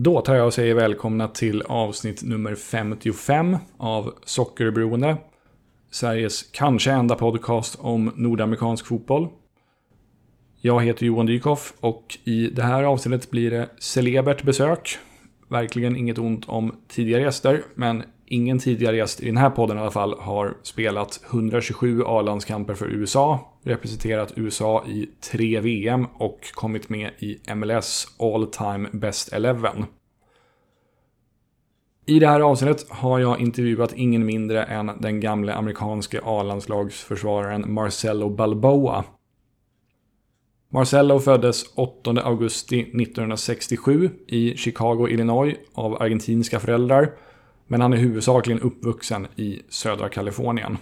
Då tar jag och säger välkomna till avsnitt nummer 55 av Sockerberoende. Sveriges kanske enda podcast om nordamerikansk fotboll. Jag heter Johan Dykhoff och i det här avsnittet blir det celebert besök. Verkligen inget ont om tidigare gäster, men ingen tidigare gäst i den här podden i alla fall har spelat 127 A-landskamper för USA, representerat USA i tre VM och kommit med i MLS All Time Best 11. I det här avsnittet har jag intervjuat ingen mindre än den gamle amerikanske A-landslagsförsvararen Marcelo Balboa. Marcelo föddes 8 augusti 1967 i Chicago, Illinois av argentinska föräldrar men han är huvudsakligen uppvuxen i södra Kalifornien.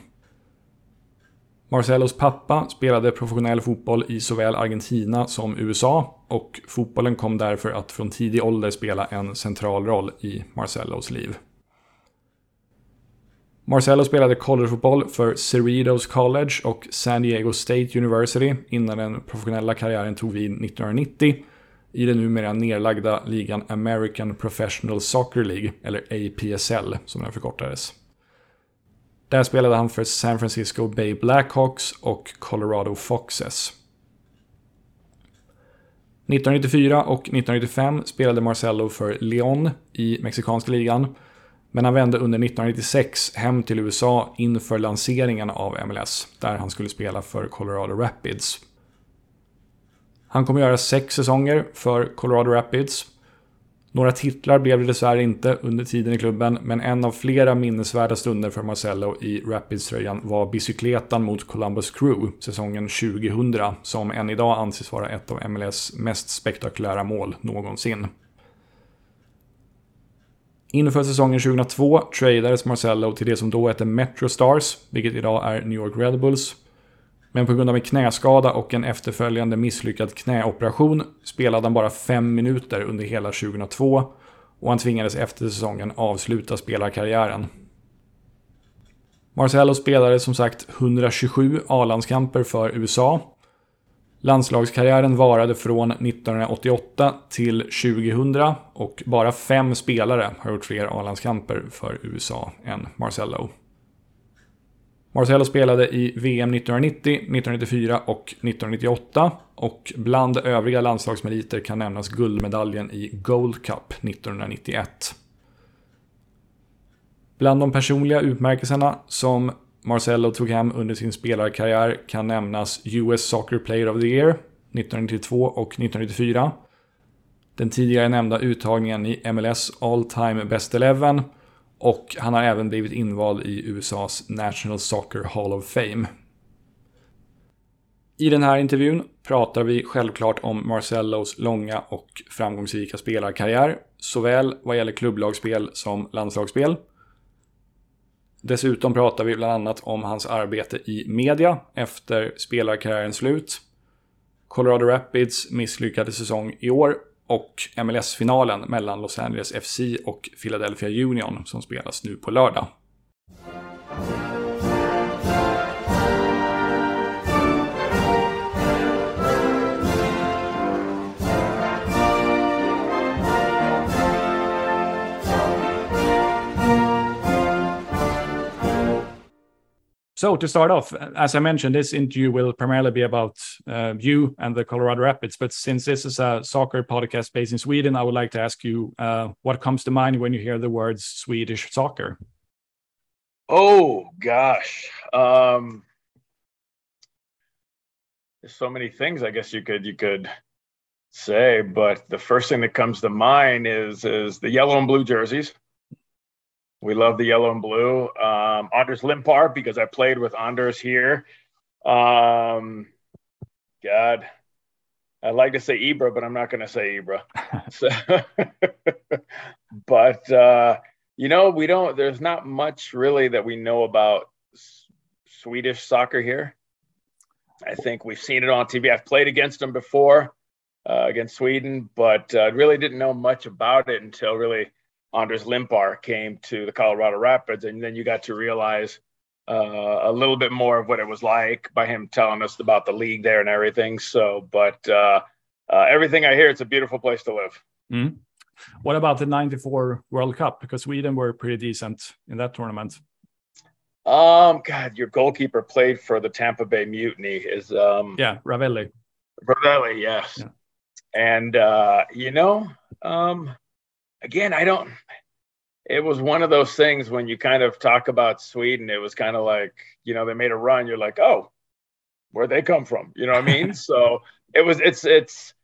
Marcellos pappa spelade professionell fotboll i såväl Argentina som USA och fotbollen kom därför att från tidig ålder spela en central roll i Marcellos liv. Marcello spelade collegefotboll för Cerritos College och San Diego State University innan den professionella karriären tog vid 1990 i den numera nedlagda ligan American Professional Soccer League, eller APSL som den förkortades. Där spelade han för San Francisco Bay Blackhawks och Colorado Foxes. 1994 och 1995 spelade Marcello för León i mexikanska ligan. Men han vände under 1996 hem till USA inför lanseringen av MLS, där han skulle spela för Colorado Rapids. Han kommer göra sex säsonger för Colorado Rapids. Några titlar blev det dessvärre inte under tiden i klubben, men en av flera minnesvärda stunder för Marcello i Rapids-tröjan var bicykletan mot Columbus Crew säsongen 2000, som än idag anses vara ett av MLS mest spektakulära mål någonsin. Inför säsongen 2002 tradades Marcello till det som då hette Metro Stars, vilket idag är New York Red Bulls. Men på grund av en knäskada och en efterföljande misslyckad knäoperation spelade han bara fem minuter under hela 2002 och han tvingades efter säsongen avsluta spelarkarriären. Marcello spelade som sagt 127 A-landskamper för USA. Landslagskarriären varade från 1988 till 2000 och bara fem spelare har gjort fler A-landskamper för USA än Marcello. Spelade i VM 1990, 1994 och 1998 och bland övriga landslagsmeriter kan nämnas guldmedaljen i Gold Cup 1991. Bland de personliga utmärkelserna som Marcello tog hem under sin spelarkarriär kan nämnas US Soccer Player of the Year 1992 och 1994. Den tidigare nämnda uttagningen i MLS All Time Best Eleven och han har även blivit invald i USAs National Soccer Hall of Fame. I den här intervjun pratar vi självklart om Marcellos långa och framgångsrika spelarkarriär, såväl vad gäller klubblagsspel som landslagsspel. Dessutom pratar vi bland annat om hans arbete i media efter spelarkarriärens slut, Colorado Rapids misslyckade säsong i år och MLS-finalen mellan Los Angeles FC och Philadelphia Union som spelas nu på lördag. So to start off, as I mentioned, this interview will primarily be about uh, you and the Colorado Rapids. But since this is a soccer podcast based in Sweden, I would like to ask you uh, what comes to mind when you hear the words Swedish soccer. Oh gosh, um, there's so many things. I guess you could you could say, but the first thing that comes to mind is is the yellow and blue jerseys we love the yellow and blue. Um, Anders Limpar because I played with Anders here. Um, God, I'd like to say Ibra, but I'm not going to say Ibra. so, but uh, you know, we don't. There's not much really that we know about S- Swedish soccer here. I think we've seen it on TV. I've played against them before uh, against Sweden, but uh, really didn't know much about it until really Anders Limpar came to the Colorado Rapids, and then you got to realize uh, a little bit more of what it was like by him telling us about the league there and everything. So, but uh, uh, everything I hear, it's a beautiful place to live. Mm. What about the 94 World Cup? Because Sweden were pretty decent in that tournament. Um, God, your goalkeeper played for the Tampa Bay Mutiny. Is um, yeah, Ravelli. Ravelli, yes. Yeah. And uh, you know, um, again, I don't. It was one of those things when you kind of talk about Sweden. It was kind of like you know they made a run. You're like, oh, where'd they come from? You know what I mean? so it was. It's it's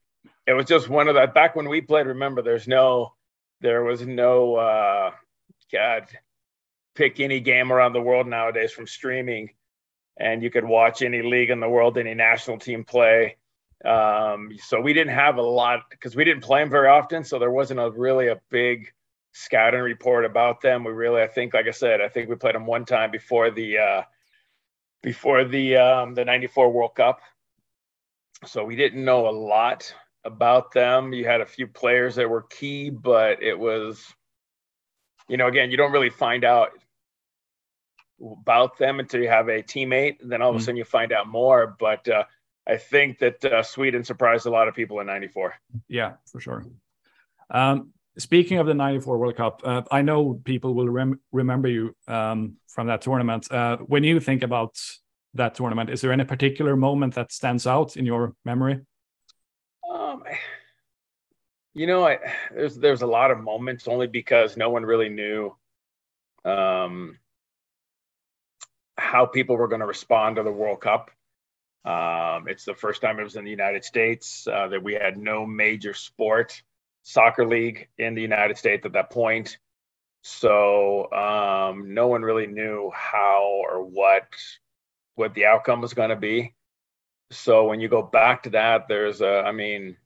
it was just one of that. Back when we played, remember, there's no, there was no. uh God, pick any game around the world nowadays from streaming, and you could watch any league in the world, any national team play. Um, so we didn't have a lot because we didn't play them very often, so there wasn't a really a big scouting report about them. We really, I think, like I said, I think we played them one time before the uh, before the um, the '94 World Cup, so we didn't know a lot about them. You had a few players that were key, but it was, you know, again, you don't really find out about them until you have a teammate. And then all of a mm-hmm. sudden you find out more. But uh, I think that uh, Sweden surprised a lot of people in 94. Yeah, for sure. Um, speaking of the 94 World Cup, uh, I know people will rem remember you um, from that tournament. Uh, when you think about that tournament, is there any particular moment that stands out in your memory? Um, you know, I, there's there's a lot of moments only because no one really knew um, how people were going to respond to the World Cup. Um, it's the first time it was in the United States uh, that we had no major sport soccer league in the United States at that point. So um, no one really knew how or what what the outcome was going to be. So when you go back to that, there's a, I mean,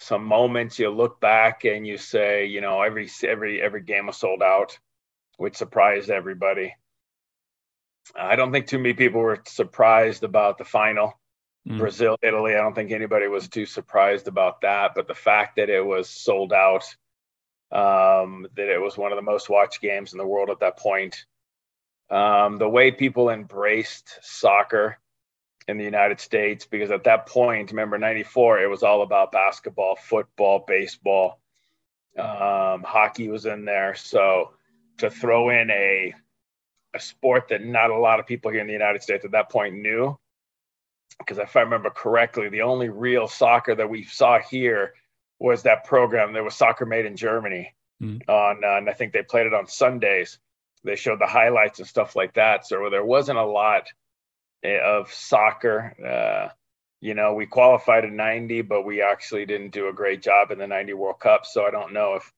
some moments you look back and you say, you know, every every every game was sold out, which surprised everybody. I don't think too many people were surprised about the final. Mm. Brazil, Italy. I don't think anybody was too surprised about that. But the fact that it was sold out, um, that it was one of the most watched games in the world at that point, um, the way people embraced soccer in the United States, because at that point, remember 94, it was all about basketball, football, baseball, um, hockey was in there. So to throw in a a sport that not a lot of people here in the United States at that point knew. Because if I remember correctly, the only real soccer that we saw here was that program. There was Soccer Made in Germany mm. on, uh, and I think they played it on Sundays. They showed the highlights and stuff like that. So there wasn't a lot eh, of soccer. Uh, you know, we qualified in 90, but we actually didn't do a great job in the 90 World Cup. So I don't know if,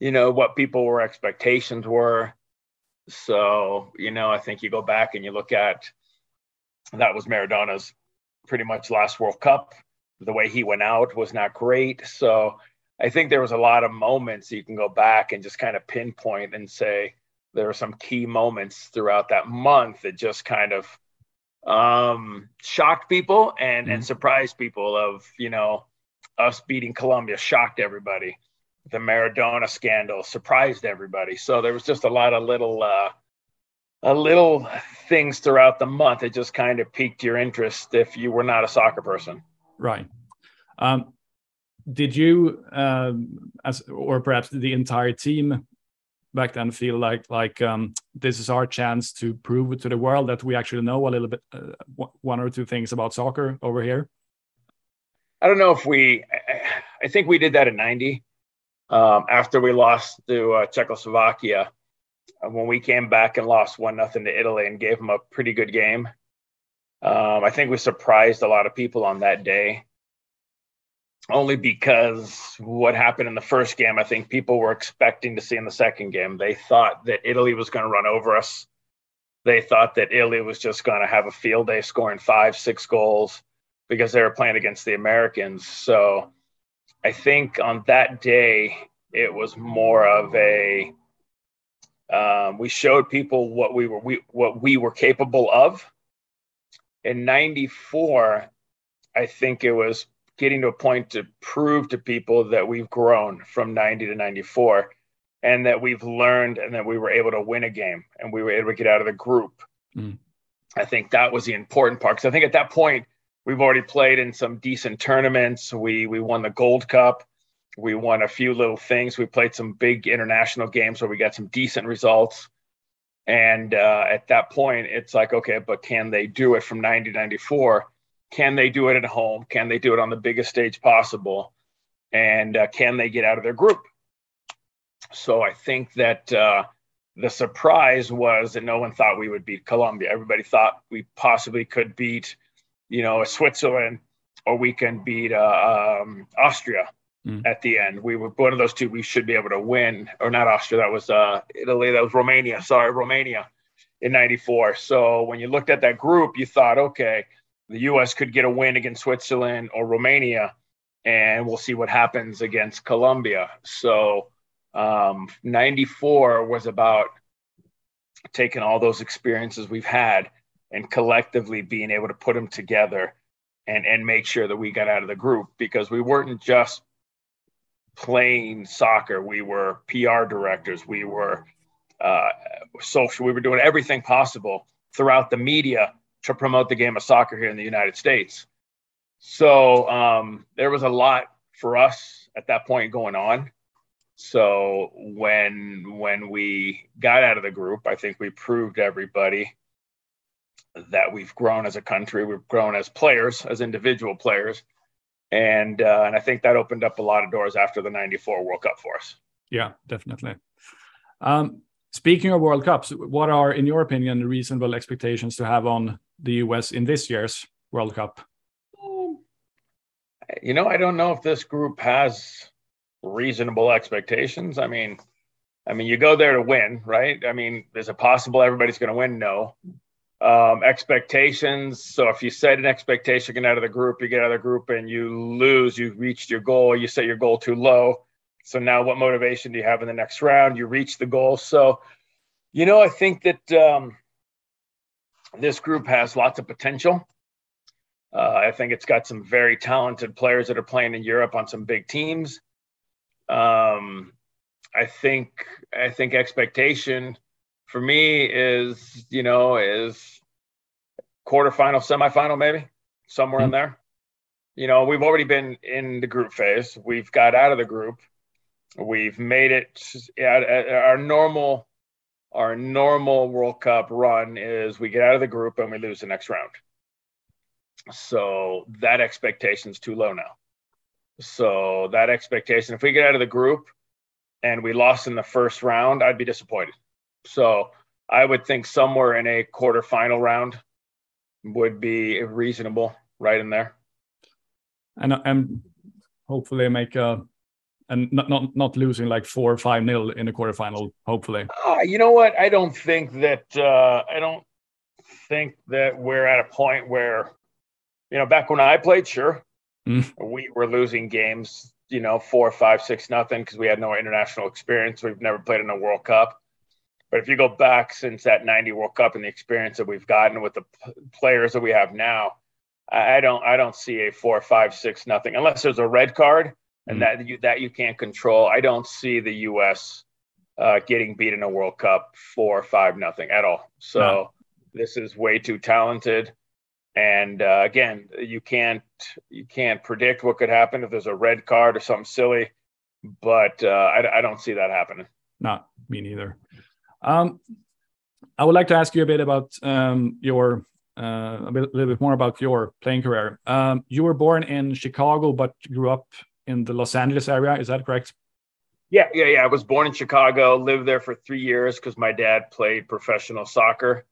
you know, what people were expectations were. So, you know, I think you go back and you look at that was Maradona's pretty much last World Cup. The way he went out was not great. So I think there was a lot of moments you can go back and just kind of pinpoint and say there were some key moments throughout that month that just kind of um, shocked people and, mm-hmm. and surprised people of, you know, us beating Colombia shocked everybody the Maradona scandal surprised everybody. So there was just a lot of little, uh, a little things throughout the month. It just kind of piqued your interest if you were not a soccer person. Right. Um, did you, um, as or perhaps the entire team back then, feel like like um, this is our chance to prove to the world that we actually know a little bit, uh, one or two things about soccer over here? I don't know if we. I think we did that in '90 um, after we lost to uh, Czechoslovakia. Uh, when we came back and lost one nothing to Italy and gave them a pretty good game, um, I think we surprised a lot of people on that day. Only because what happened in the first game, I think people were expecting to see in the second game. They thought that Italy was going to run over us. They thought that Italy was just going to have a field day scoring five, six goals because they were playing against the Americans. So I think on that day it was more of a um, we showed people what we were we, what we were capable of. In '94, I think it was getting to a point to prove to people that we've grown from 90 to 94 and that we've learned and that we were able to win a game and we were able to get out of the group. Mm. I think that was the important part because I think at that point we've already played in some decent tournaments. We we won the Gold Cup. We won a few little things. We played some big international games where we got some decent results. And uh, at that point, it's like, okay, but can they do it from 90 94? Can they do it at home? Can they do it on the biggest stage possible? And uh, can they get out of their group? So I think that uh, the surprise was that no one thought we would beat Colombia. Everybody thought we possibly could beat, you know, Switzerland or we can beat uh, um, Austria mm. at the end. We were one of those two. We should be able to win, or not Austria. That was uh, Italy. That was Romania. Sorry, Romania in '94. So when you looked at that group, you thought, okay, the U.S. could get a win against Switzerland or Romania, and we'll see what happens against Colombia. So um, 94 was about taking all those experiences we've had and collectively being able to put them together and and make sure that we got out of the group because we weren't just playing soccer. We were pr directors. We were uh, social we were doing everything possible throughout the media to promote the game of soccer here in the united states. So um, there was a lot for us at that point going on. So when when we got out of the group, I think we proved everybody that we've grown as a country, we've grown as players, as individual players, and uh, and I think that opened up a lot of doors after the '94 World Cup for us. Yeah, definitely. Um, speaking of World Cups, what are, in your opinion, the reasonable expectations to have on the US in this year's World Cup? You know, I don't know if this group has reasonable expectations. I mean, I mean, you go there to win, right? I mean, is it possible everybody's going to win? No. Um, expectations. So if you set an expectation get out of the group, you get out of the group and you lose, you reached your goal, you set your goal too low. So now what motivation do you have in the next round? You reach the goal. So, you know, I think that um, this group has lots of potential. Uh, I think it's got some very talented players that are playing in Europe on some big teams. Um, I think I think expectation for me is you know is quarterfinal, semifinal, maybe somewhere mm-hmm. in there. You know, we've already been in the group phase. We've got out of the group. We've made it. Yeah, our normal our normal World Cup run is we get out of the group and we lose the next round. So that expectation's too low now. So that expectation, if we get out of the group and we lost in the first round, I'd be disappointed. So I would think somewhere in a quarterfinal round would be reasonable, right in there. And and hopefully make a and not not not losing like four or five nil in the quarterfinal. Hopefully. Uh, you know what? I don't think that uh, I don't think that we're at a point where, you know, back when I played, sure, Mm. We were losing games, you know, four, five, six, nothing because we had no international experience. We've never played in a World Cup. But if you go back since that 90 World Cup and the experience that we've gotten with the p- players that we have now, I don't I don't see a four, five, six, nothing unless there's a red card and mm. that you that you can't control. I don't see the U.S. Uh, getting beat in a World Cup four, five, nothing at all. So no. this is way too talented. And uh, again, you can't you can't predict what could happen if there's a red card or something silly, but uh, I, I, don't see that happening. Not me neither. Um, I would like to ask you a bit about um, your uh, a, bit, a little bit more about your playing career. Um, you were born in Chicago, but grew up in the Los Angeles area. Is that correct? Yeah, yeah, yeah. I was born in Chicago, lived there for three years because my dad played professional soccer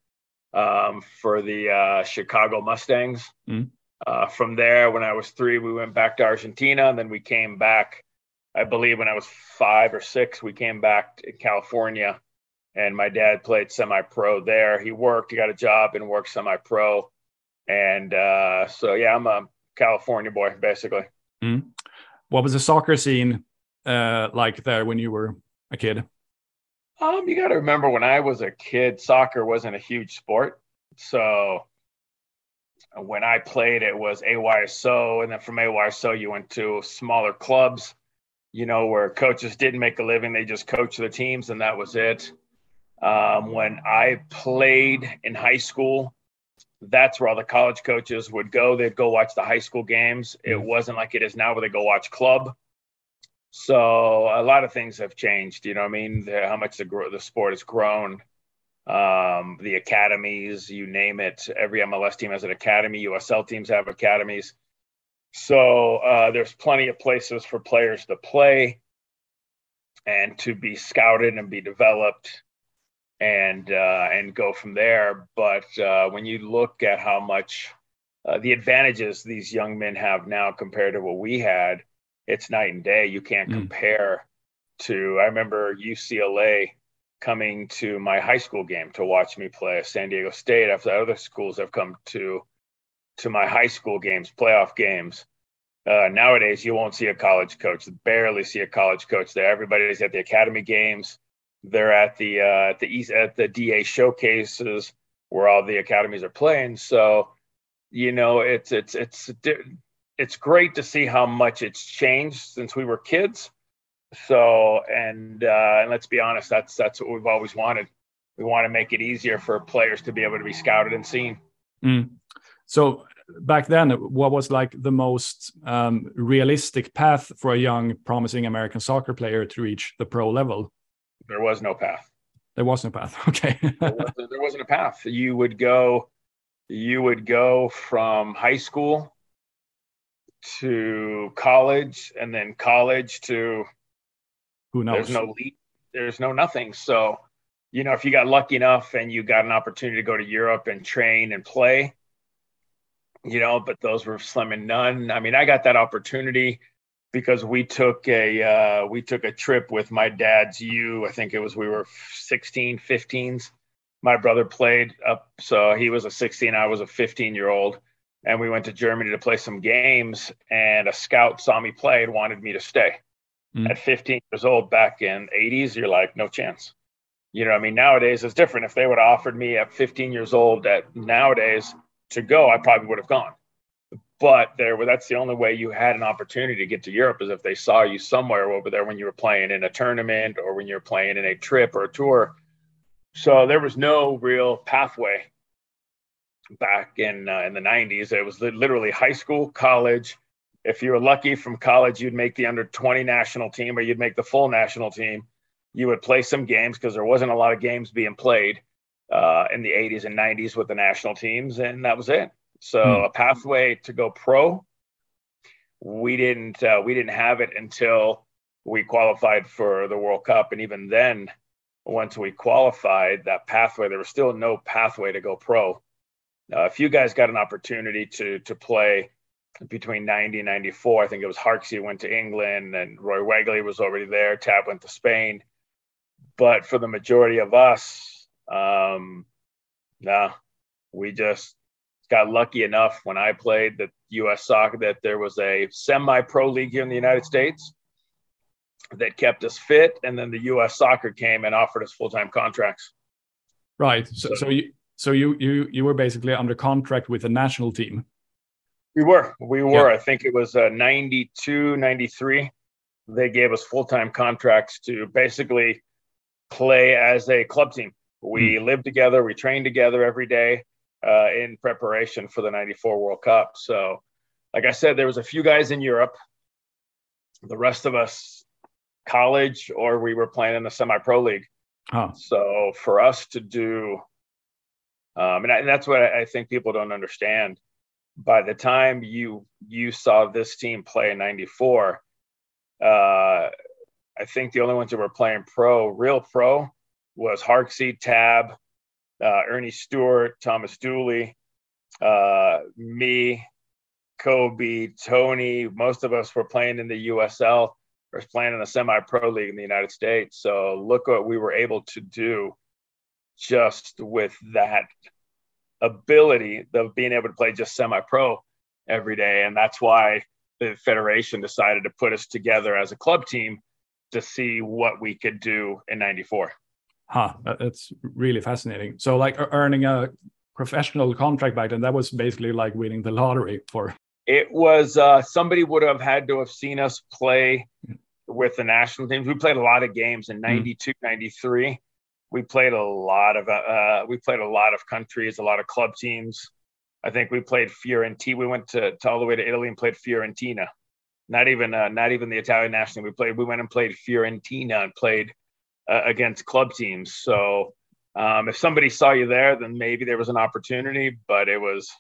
um, for the uh, Chicago Mustangs. Mm. Uh, from there, when I was three, we went back to Argentina, and then we came back. I believe when I was five or six, we came back to California, and my dad played semi-pro there. He worked, he got a job, and worked semi-pro. And uh, so, yeah, I'm a California boy, basically. Mm. What was the soccer scene uh, like there when you were a kid? Um, you got to remember when I was a kid, soccer wasn't a huge sport. So when I played, it was AYSO, and then from AYSO you went to smaller clubs, you know, where coaches didn't make a living; they just coached the teams, and that was it. Um, when I played in high school, that's where all the college coaches would go. They'd go watch the high school games. It mm-hmm. wasn't like it is now, where they go watch club. So a lot of things have changed. You know, I mean, the, how much the the sport has grown. Um, the academies, you name it. Every MLS team has an academy. USL teams have academies. So uh, there's plenty of places for players to play and to be scouted and be developed and uh, and go from there. But uh, when you look at how much uh, the advantages these young men have now compared to what we had, it's night and day. You can't mm. compare to. I remember UCLA coming to my high school game to watch me play San Diego State after other schools have come to to my high school games, playoff games. Uh, nowadays, you won't see a college coach. Barely see a college coach there. Everybody's at the academy games. They're at the uh, at the East at the DA showcases where all the academies are playing. So, you know, it's it's it's it's great to see how much it's changed since we were kids. So, and uh, and let's be honest, that's that's what we've always wanted. We want to make it easier for players to be able to be scouted and seen. Mm. So back then, what was like the most um, realistic path for a young, promising American soccer player to reach the pro level? There was no path. There was no path. Okay. there, wasn't, there wasn't a path. You would go, you would go from high school to college, and then college to who knows? There's no leap. There's no nothing. So, you know, if you got lucky enough and you got an opportunity to go to Europe and train and play, you know, but those were slim and none. I mean, I got that opportunity because we took a uh, we took a trip with my dad's U. I think it was we were 16, 15s. My brother played up, so he was a 16. I was a 15 year old, and we went to Germany to play some games. And a scout saw me play and wanted me to stay. Mm. At 15 years old, back in 80s, you're like, no chance. You know, I mean, nowadays it's different. If they would have offered me at 15 years old, at nowadays to go, I probably would have gone. But there, well, that's the only way you had an opportunity to get to Europe is if they saw you somewhere over there when you were playing in a tournament or when you're playing in a trip or a tour. So there was no real pathway back in uh, in the 90s. It was literally high school, college. If you were lucky from college, you'd make the under 20 national team or you'd make the full national team. You would play some games because there wasn't a lot of games being played uh, in the 80s and 90s with the national teams, and that was it. So hmm. a pathway to go pro, we didn't uh, we didn't have it until we qualified for the World Cup, and even then, once we qualified, that pathway there was still no pathway to go pro. Uh, a few guys got an opportunity to to play between 90 and 94. I think it was Harksey went to England and Roy Wegerle was already there. Tab went to Spain. But for the majority of us, um, no, we just got lucky enough when I played the U.S. soccer that there was a semi-pro league here in the United States that kept us fit, and then the U.S. soccer came and offered us full-time contracts. Right. So, so you so you you you were basically under contract with the national team. We were. We were. Yeah. I think it was uh, 92, 93. They gave us full-time contracts to basically play as a club team. We mm. lived together, we trained together every day uh, in preparation for the 94 World Cup. So, like I said, there was a few guys in Europe. The rest of us, college, or we were playing in the semi-pro league. Huh. So for us to do, um, and, I, and that's what I think people don't understand. By the time you you saw this team play in '94, uh, I think the only ones that were playing pro, real pro, was Harksey, Tab, uh, Earnie Stewart, Thomas Dooley, uh, me, Cobi, Tony. Most of us were playing in the USL or playing in the semi-pro league in the United States. So look what we were able to do just with that ability of being able to play just semi-pro every day, and that's why the federation decided to put us together as a club team to see what we could do in 94 huh. That's really fascinating. So like earning a professional contract back then that was basically like winning the lottery for it was uh, somebody would have had to have seen us play with the national teams. We played a lot of games in 92 mm. 93 we played a lot of uh, we played a lot of countries a lot of club teams. I think we played fiorentina. We went to, to all the way to italy and played fiorentina. Not even uh, not even the Italian national. We played. We went and played Fiorentina and played uh, against club teams. So um, if somebody saw you there, then maybe there was an opportunity. But it was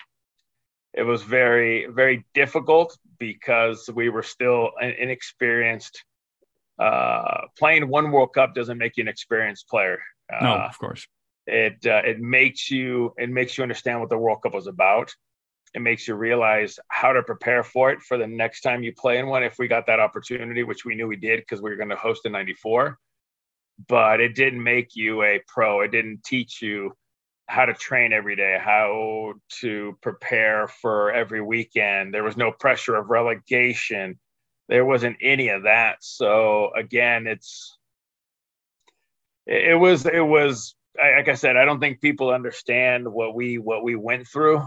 it was very very difficult because we were still inexperienced. Uh, playing one World Cup doesn't make you an experienced player. Uh, no, of course. It uh, it makes you it makes you understand what the World Cup was about. It makes you realize how to prepare for it for the next time you play in one. If we got that opportunity, which we knew we did because we were going to host in '94, but it didn't make you a pro. It didn't teach you how to train every day, how to prepare for every weekend. There was no pressure of relegation. There wasn't any of that. So again, it's it was it was like I said, I don't think people understand what we what we went through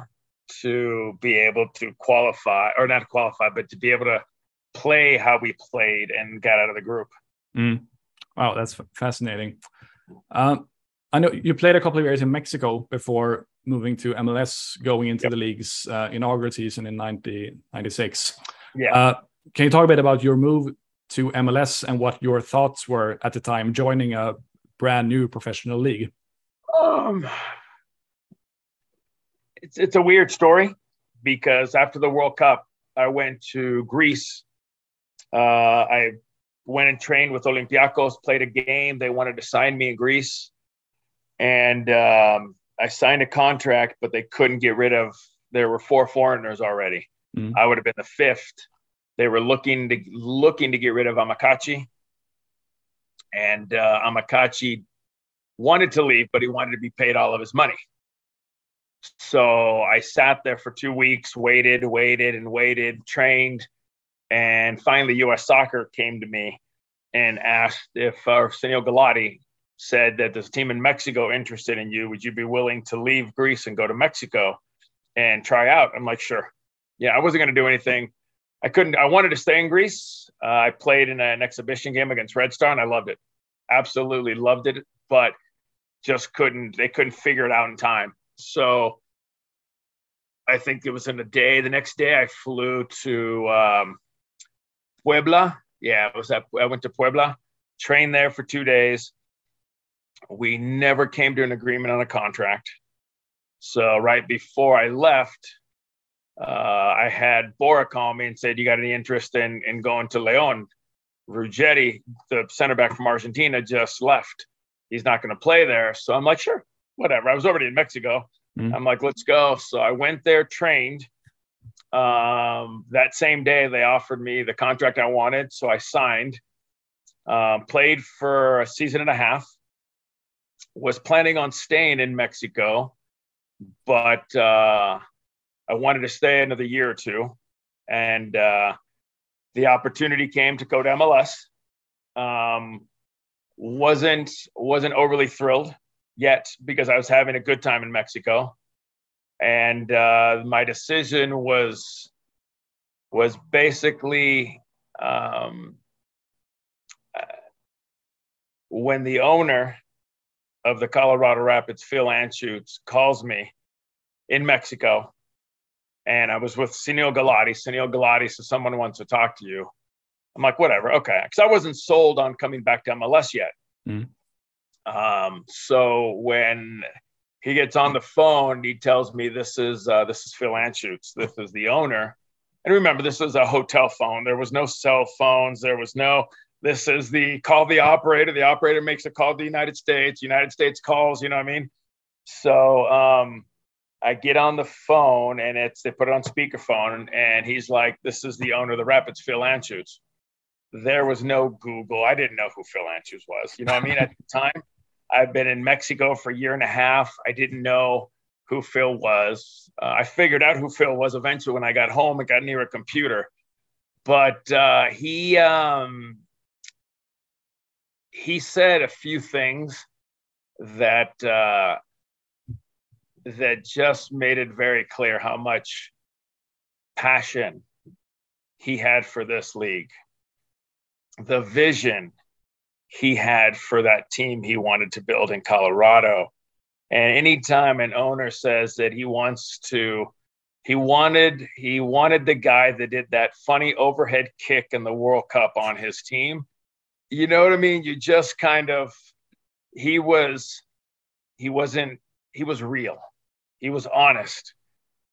to be able to qualify or not qualify, but to be able to play how we played and got out of the group. Mm. Wow, that's fascinating. Um, I know you played a couple of years in Mexico before moving to MLS, going into yep. the league's uh, inaugural season in 1996. Yeah. Uh, can you talk a bit about your move to MLS and what your thoughts were at the time joining a brand new professional league? Um, it's it's a weird story because after the World Cup, I went to Greece. Uh, I went and trained with Olympiacos, played a game. They wanted to sign me in Greece, and um, I signed a contract, but they couldn't get rid of. There were four foreigners already. Mm. I would have been the fifth. They were looking to looking to get rid of Amokachi, and uh, Amokachi wanted to leave, but he wanted to be paid all of his money. So I sat there for two weeks, waited, waited, and waited, trained. And finally, US Soccer came to me and asked if uh, Sunil Gulati said that this team in Mexico interested in you. Would you be willing to leave Greece and go to Mexico and try out? I'm like, sure. Yeah, I wasn't going to do anything. I couldn't, I wanted to stay in Greece. Uh, I played in an exhibition game against Red Star and I loved it. Absolutely loved it. But just couldn't they couldn't figure it out in time. So I think it was in a day. The next day I flew to um, Puebla. Yeah, it was at, I went to Puebla, trained there for two days. We never came to an agreement on a contract. So right before I left, uh, I had Bora call me and said, "You got any interest in in going to Leon?" Ruggeri, the center back from Argentina, just left he's not going to play there. So I'm like, sure, whatever. I was already in Mexico. Mm-hmm. I'm like, let's go. So I went there, trained. Um, that same day, they offered me the contract I wanted. So I signed, um, played for a season and a half, was planning on staying in Mexico, but uh, I wanted to stay another year or two. And uh, the opportunity came to go to MLS. Um, wasn't wasn't overly thrilled yet because I was having a good time in Mexico, and uh, my decision was was basically um, uh, when the owner of the Colorado Rapids, Phil Anschutz, calls me in Mexico, and I was with Sunil Gulati. Sunil Gulati says someone wants to talk to you. I'm like, whatever, okay, because I wasn't sold on coming back to MLS yet. Mm. Um, so when he gets on the phone, he tells me this is uh, this is Phil Anschutz. This is the owner. And remember, this was a hotel phone. There was no cell phones. There was no. This is the call the operator. The operator makes a call to the United States. United States calls. You know what I mean? So um, I get on the phone and it's they put it on speakerphone and he's like, "This is the owner of the Rapids, Phil Anschutz." there was no Google. I didn't know who Phil Anschutz was. You know what I mean? At the time, I've been in Mexico for a year and a half. I didn't know who Phil was. Uh, I figured out who Phil was eventually when I got home and got near a computer. But uh, he um, he said a few things that uh, that just made it very clear how much passion he had for this league the vision he had for that team he wanted to build in Colorado. And anytime an owner says that he wants to he wanted he wanted the guy that did that funny overhead kick in the World Cup on his team. You know what I mean? You just kind of he was he wasn't he was real. He was honest.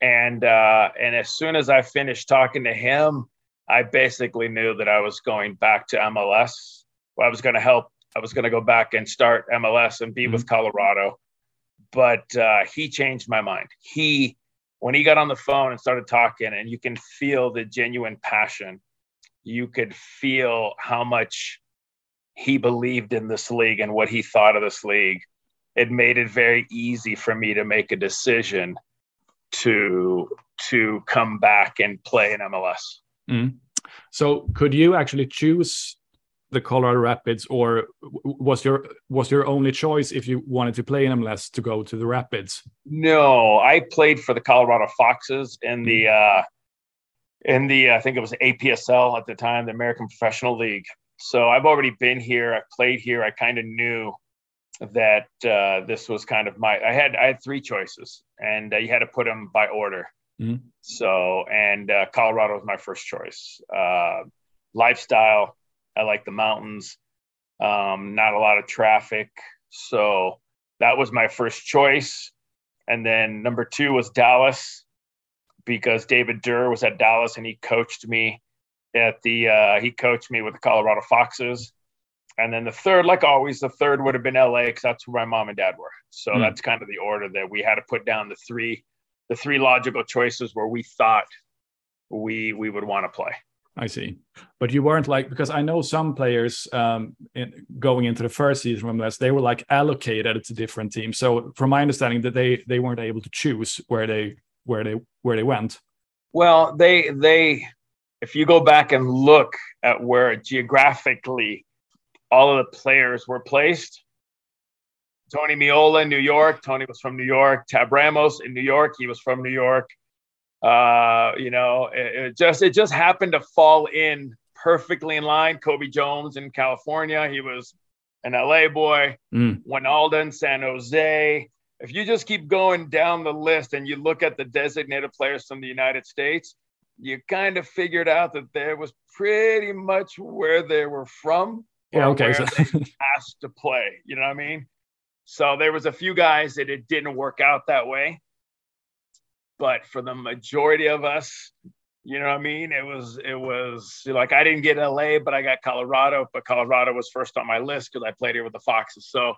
And uh and as soon as I finished talking to him, I basically knew that I was going back to MLS. Well, I was going to help I was going to go back and start MLS and be mm-hmm. with Colorado. But uh, he changed my mind. He when he got on the phone and started talking, and you can feel the genuine passion, you could feel how much he believed in this league and what he thought of this league. It made it very easy for me to make a decision to to come back and play in MLS. Mm. So, could you actually choose the Colorado Rapids, or was your was your only choice if you wanted to play in MLS to go to the Rapids? No, I played for the Colorado Foxes in the mm. uh, in the I think it was APSL at the time, the American Professional League. So I've already been here. I played here. I kind of knew that uh, this was kind of my. I had I had three choices, and uh, you had to put them by order. Mm. So and uh, Colorado was my first choice. Uh, lifestyle I like the mountains. Um, not a lot of traffic. So that was my first choice. And then number two was Dallas because David Dir was at Dallas and he coached me at the uh, he coached me with the Colorado Foxes. And then the third, like always, the third would have been LA because that's where my mom and dad were. So mm. that's kind of the order that we had to put down the three the three logical choices where we thought we we would want to play. I see. But you weren't like because I know some players um, in, going into the first season from MLS, they were like allocated to different teams. So from my understanding, that they they weren't able to choose where they where they where they went. Well, they they if you go back and look at where geographically all of the players were placed. Tony Meola in New York. Tony was from New York. Tab Ramos in New York. He was from New York. Uh, you know, it, it, just it just happened to fall in perfectly in line. Cobi Jones in California, he was an LA boy. Mm. Wynalda in San Jose. If you just keep going down the list and you look at the designated players from the United States, you kind of figured out that there was pretty much where they were from. Yeah, okay. So. asked to play. You know what I mean? So there was a few guys that it didn't work out that way. But for the majority of us, you know what I mean? It was it was like I didn't get LA, but I got Colorado. But Colorado was first on my list because I played here with the Foxes. So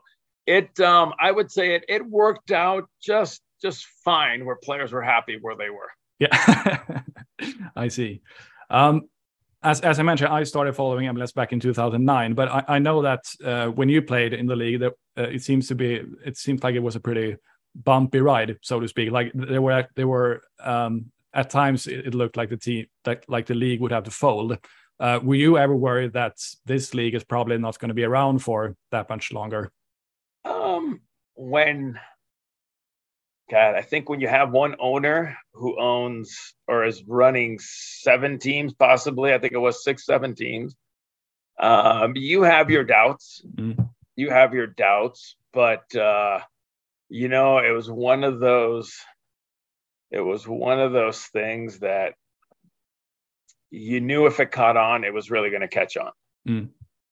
it um, I would say it it worked out just just fine where players were happy where they were. Yeah, I see. Um, as, as I mentioned, I started following MLS back in 2009, but I, I know that uh, when you played in the league, that uh, it seems to be, it seems like it was a pretty bumpy ride, so to speak. Like there were there were um, at times it, looked like the team that like the league would have to fold. Uh, were you ever worried that this league is probably not going to be around for that much longer? Um, when God, I think when you have one owner who owns or is running seven teams, possibly, I think it was six, seven teams, um, you have your doubts. Mm-hmm. You have your doubts, but uh, you know, it was one of those it was one of those things that you knew if it caught on, it was really going to catch on. Mm.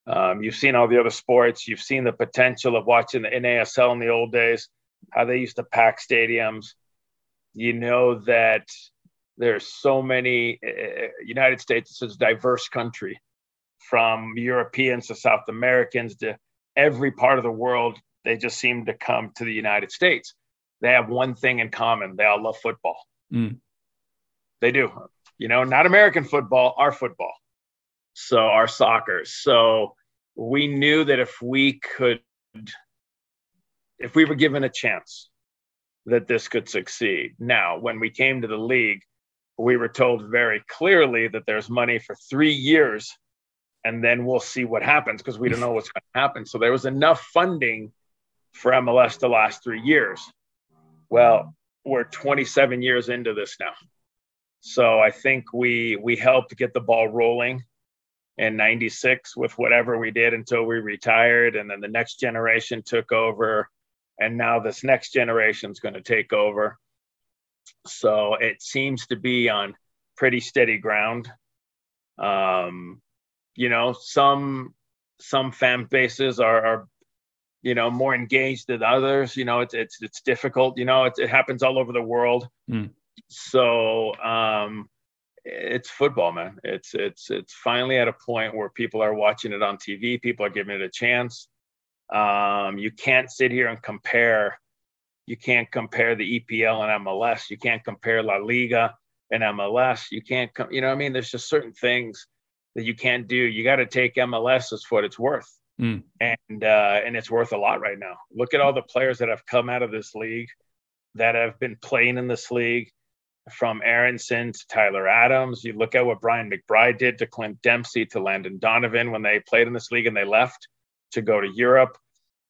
Um, you've seen all the other sports. You've seen the potential of watching the NASL in the old days, how they used to pack stadiums. You know that there's so many. Uh, United States is a diverse country, from Europeans to South Americans to every part of the world they just seem to come to the United States. They have one thing in common: they all love football. Mm. They do, you know, not American football, our football. So our soccer. So we knew that if we could, if we were given a chance, that this could succeed. Now, when we came to the league, we were told very clearly that there's money for three years and then we'll see what happens because we don't know what's going to happen. So there was enough funding for MLS the last three years. Well, we're 27 years into this now. So I think we we helped get the ball rolling in 96 with whatever we did until we retired and then the next generation took over and now this next generation is going to take over So it seems to be on pretty steady ground. Um, you know, some some fan bases are, are you know more engaged than others. You know, it's it's it's difficult. You know, it, it happens all over the world. Mm. So um, it's football, man. It's it's it's finally at a point where people are watching it on TV. People are giving it a chance. Um, you can't sit here and compare. You can't compare the EPL and MLS. You can't compare La Liga and MLS. You can't come. You know, I mean, there's just certain things that you can't do. You got to take MLS as what it's worth, mm. and uh, and it's worth a lot right now. Look at all the players that have come out of this league, that have been playing in this league from Aaronson to Tyler Adams. You look at what Brian McBride did to Clint Dempsey to Landon Donovan when they played in this league and they left to go to Europe,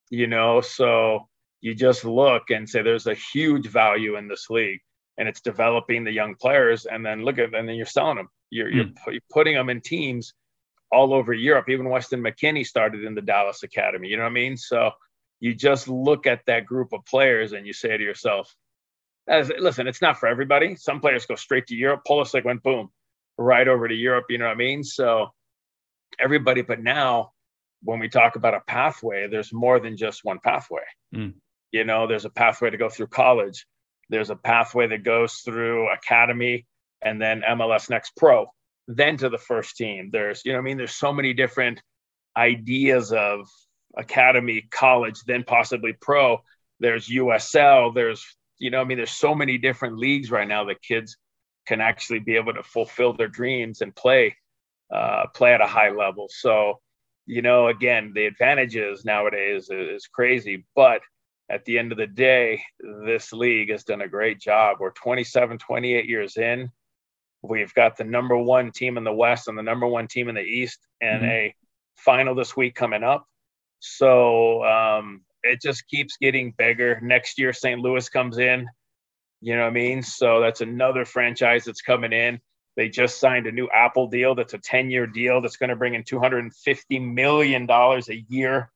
you know. So you just look and say there's a huge value in this league and it's developing the young players. And then look at, and then you're selling them. You're, you're, hmm. you're putting them in teams all over Europe. Even Weston McKennie started in the Dallas Academy. You know what I mean? So you just look at that group of players and you say to yourself, as listen, it's not for everybody. Some players go straight to Europe. Pulisic went boom, right over to Europe. You know what I mean? So everybody, but now when we talk about a pathway, there's more than just one pathway. Mm. You know, there's a pathway to go through college. There's a pathway that goes through academy and then MLS Next Pro, then to the first team. There's, you know, I mean, there's so many different ideas of academy, college, then possibly pro. There's USL. There's you know, I mean, there's so many different leagues right now that kids can actually be able to fulfill their dreams and play, uh, play at a high level. So, you know, again, the advantages nowadays is, is crazy, but at the end of the day, this league has done a great job. We're 27, 28 years in. We've got the number one team in the West and the number one team in the East, and mm-hmm. a final this week coming up. So, um, it just keeps getting bigger. Next year, St. Louis comes in. You know what I mean? So that's another franchise that's coming in. They just signed a new Apple deal that's a 10 year deal that's going to bring in $250 million a year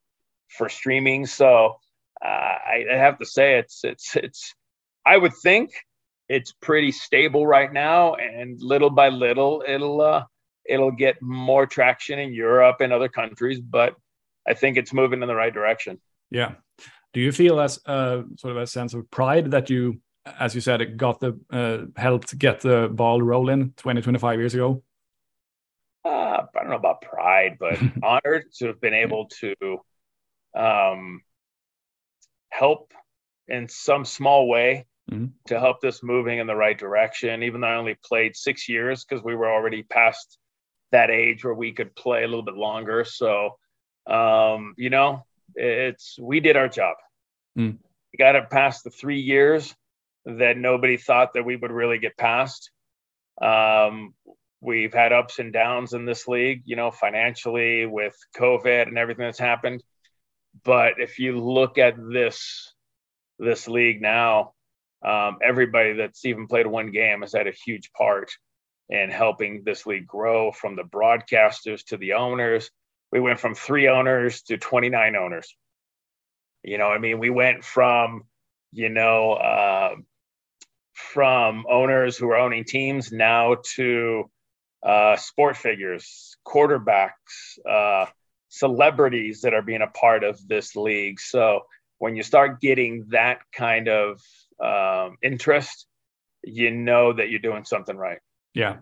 for streaming. So uh, I, I have to say, it's, it's, it's, I would think it's pretty stable right now. And little by little, it'll, uh, it'll get more traction in Europe and other countries. But I think it's moving in the right direction. Yeah. Do you feel as uh, sort of a sense of pride that you, as you said, it got the uh, helped get the ball rolling 20, 25 years ago? Uh, I don't know about pride, but honored to have been able to um, help in some small way mm-hmm. to help this moving in the right direction. Even though I only played six years because we were already past that age where we could play a little bit longer. So, um, you know, it's we did our job. Mm. We got it past the three years that nobody thought that we would really get past. Um, we've had ups and downs in this league, you know, financially with COVID and everything that's happened. But if you look at this this league now, um, everybody that's even played one game has had a huge part in helping this league grow from the broadcasters to the owners we went from three owners to 29 owners. You know, I mean, we went from, you know, uh, from owners who are owning teams now to uh, sport figures, quarterbacks, uh, celebrities that are being a part of this league. So when you start getting that kind of um, interest, you know that you're doing something right. Yeah.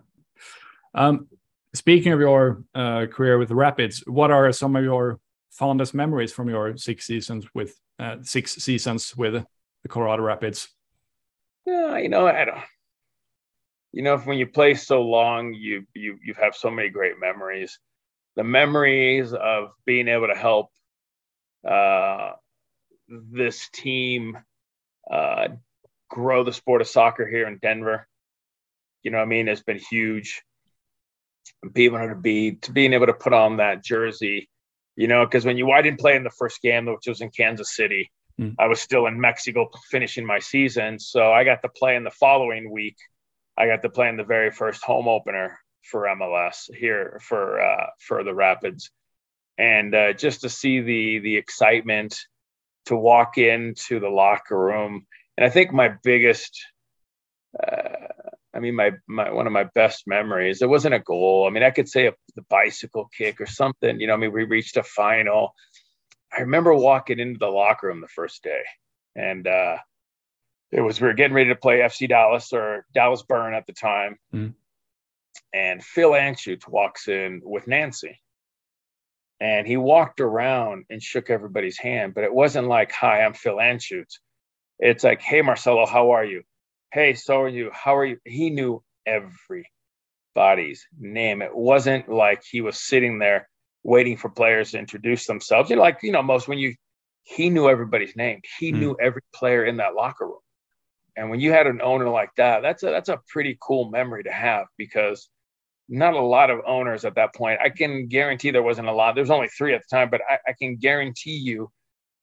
Um, Speaking of your uh, career with the Rapids, what are some of your fondest memories from your six seasons with uh, six seasons with the Colorado Rapids? Yeah, you know, I don't. You know, when you play so long, you you you have so many great memories. The memories of being able to help uh, this team uh, grow the sport of soccer here in Denver. You know, what I mean, It's been huge being able to be to being able to put on that jersey, you know, because when you I didn't play in the first game, which was in Kansas City, mm. I was still in Mexico finishing my season, so I got to play in the following week. I got to play in the very first home opener for MLS here for uh, for the Rapids, and uh, just to see the the excitement to walk into the locker room, and I think my biggest uh, I mean, my, my one of my best memories. It wasn't a goal. I mean, I could say a, the bicycle kick or something. You know, I mean, we reached a final. I remember walking into the locker room the first day, and uh, it was we were getting ready to play FC Dallas or Dallas Burn at the time, mm. and Phil Anschutz walks in with Nancy, and he walked around and shook everybody's hand, but it wasn't like, "Hi, I'm Phil Anschutz." It's like, "Hey, Marcelo, how are you?" hey, so are you? How are you? He knew everybody's name. It wasn't like he was sitting there waiting for players to introduce themselves. You know, like, you know, most when you, he knew everybody's name. He mm. knew every player in that locker room. And when you had an owner like that, that's a, that's a pretty cool memory to have because not a lot of owners at that point. I can guarantee there wasn't a lot. There's only three at the time, but I, I can guarantee you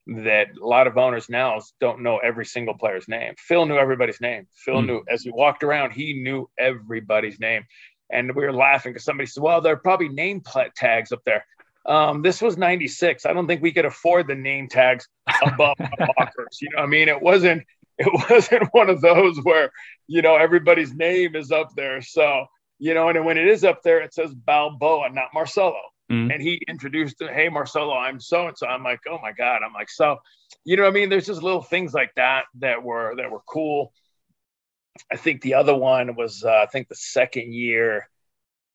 that a lot of owners now don't know every single player's name. Phil knew everybody's name. Phil mm. knew as he walked around, he knew everybody's name. And we were laughing because somebody said, "Well, there are probably name tags up there." Um, this was '96. I don't think we could afford the name tags above the lockers. You know, I mean, it wasn't it wasn't one of those where you know everybody's name is up there. So you know, and when it is up there, it says Balboa, not Marcelo. Mm-hmm. And he introduced, hey, Marcelo, I'm so and so. I'm like, oh my God. I'm like, so, you know what I mean? There's just little things like that that were that were cool. I think the other one was uh, I think the second year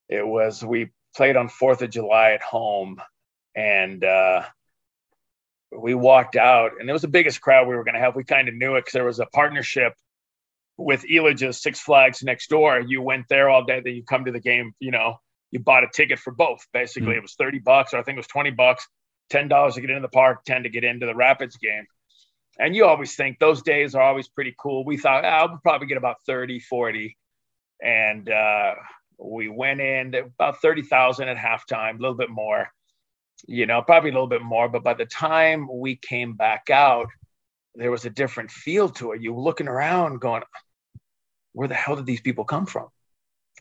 it was we played on Fourth of July at home and uh, we walked out and it was the biggest crowd we were going to have. We kind of knew it because there was a partnership with Elitch's Six Flags next door. You went there all day, then you come to the game, you know, you bought a ticket for both. Basically, mm-hmm. it was 30 bucks, or I think it was 20 bucks, $10 to get into the park, 10 to get into the Rapids game. And you always think those days are always pretty cool. We thought, ah, I'll probably get about 30, 40. And uh, we went in about 30,000 at halftime, a little bit more, you know, probably a little bit more. But by the time we came back out, there was a different feel to it. You were looking around going, where the hell did these people come from?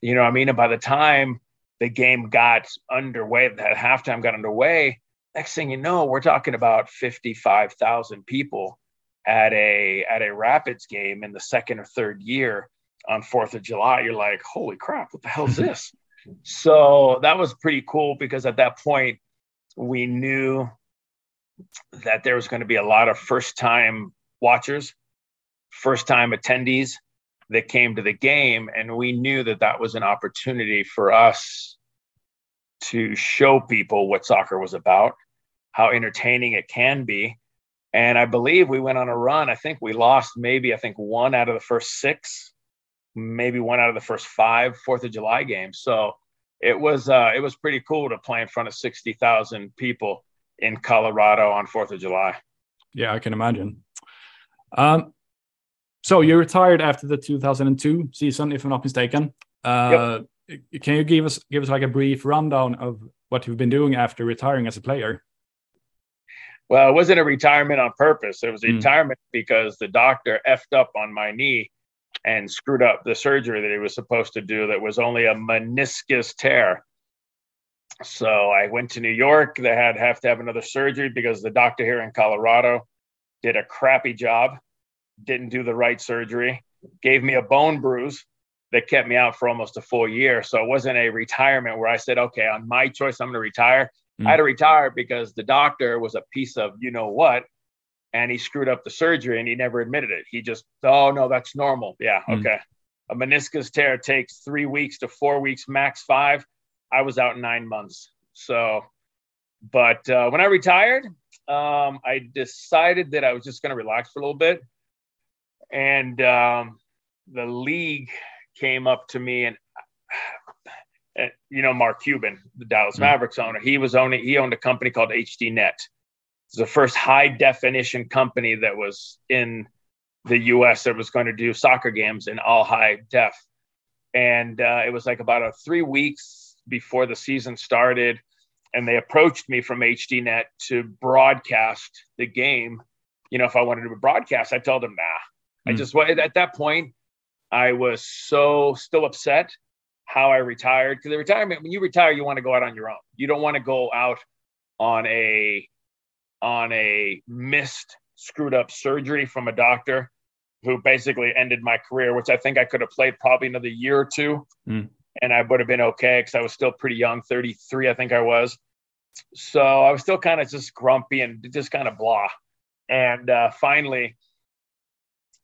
You know I mean? And by the time the game got underway, that halftime got underway, next thing you know, we're talking about 55,000 people at a at a Rapids game in the second or third year on 4th of July. You're like, holy crap, what the hell is this? so that was pretty cool because at that point we knew that there was going to be a lot of first time watchers, first time attendees that came to the game. And we knew that that was an opportunity for us to show people what soccer was about, how entertaining it can be. And I believe we went on a run. I think we lost maybe, I think, one out of the first six, maybe one out of the first five Fourth of July games. So it was uh, it was pretty cool to play in front of sixty thousand people in Colorado on Fourth of July. Yeah, I can imagine. Um, so you retired after the 2002 season, if I'm not mistaken. Uh, yep. Can you give us give us like a brief rundown of what you've been doing after retiring as a player? Well, it wasn't a retirement on purpose. It was a mm. retirement because the doctor effed up on my knee and screwed up the surgery that he was supposed to do. That was only a meniscus tear. So I went to New York. They had have to have another surgery because the doctor here in Colorado did a crappy job didn't do the right surgery, gave me a bone bruise that kept me out for almost a full year. So it wasn't a retirement where I said, okay, on my choice, I'm going to retire. Mm. I had to retire because the doctor was a piece of you know what, and he screwed up the surgery and he never admitted it. He just, oh, no, that's normal. Yeah, mm. okay. A meniscus tear takes three weeks to four weeks, max five. I was out nine months. So, but uh, when I retired, um, I decided that I was just going to relax for a little bit and um, the league came up to me and, and you know Mark Cuban, the Dallas mm-hmm. Mavericks owner, he was owning he owned a company called HDNet. It was the first high definition company that was in the U.S. that was going to do soccer games in all high def, and uh, it was like about a three weeks before the season started, and they approached me from HDNet to broadcast the game. You know, if I wanted to broadcast, I told them, nah, I mm. just at that point, I was so still upset how I retired because the retirement when you retire, you want to go out on your own. You don't want to go out on a on a missed screwed up surgery from a doctor who basically ended my career, which I think I could have played probably another year or two, mm. and I would have been okay because I was still pretty young, 33, I think I was. So I was still kind of just grumpy and just kind of blah. And uh, finally,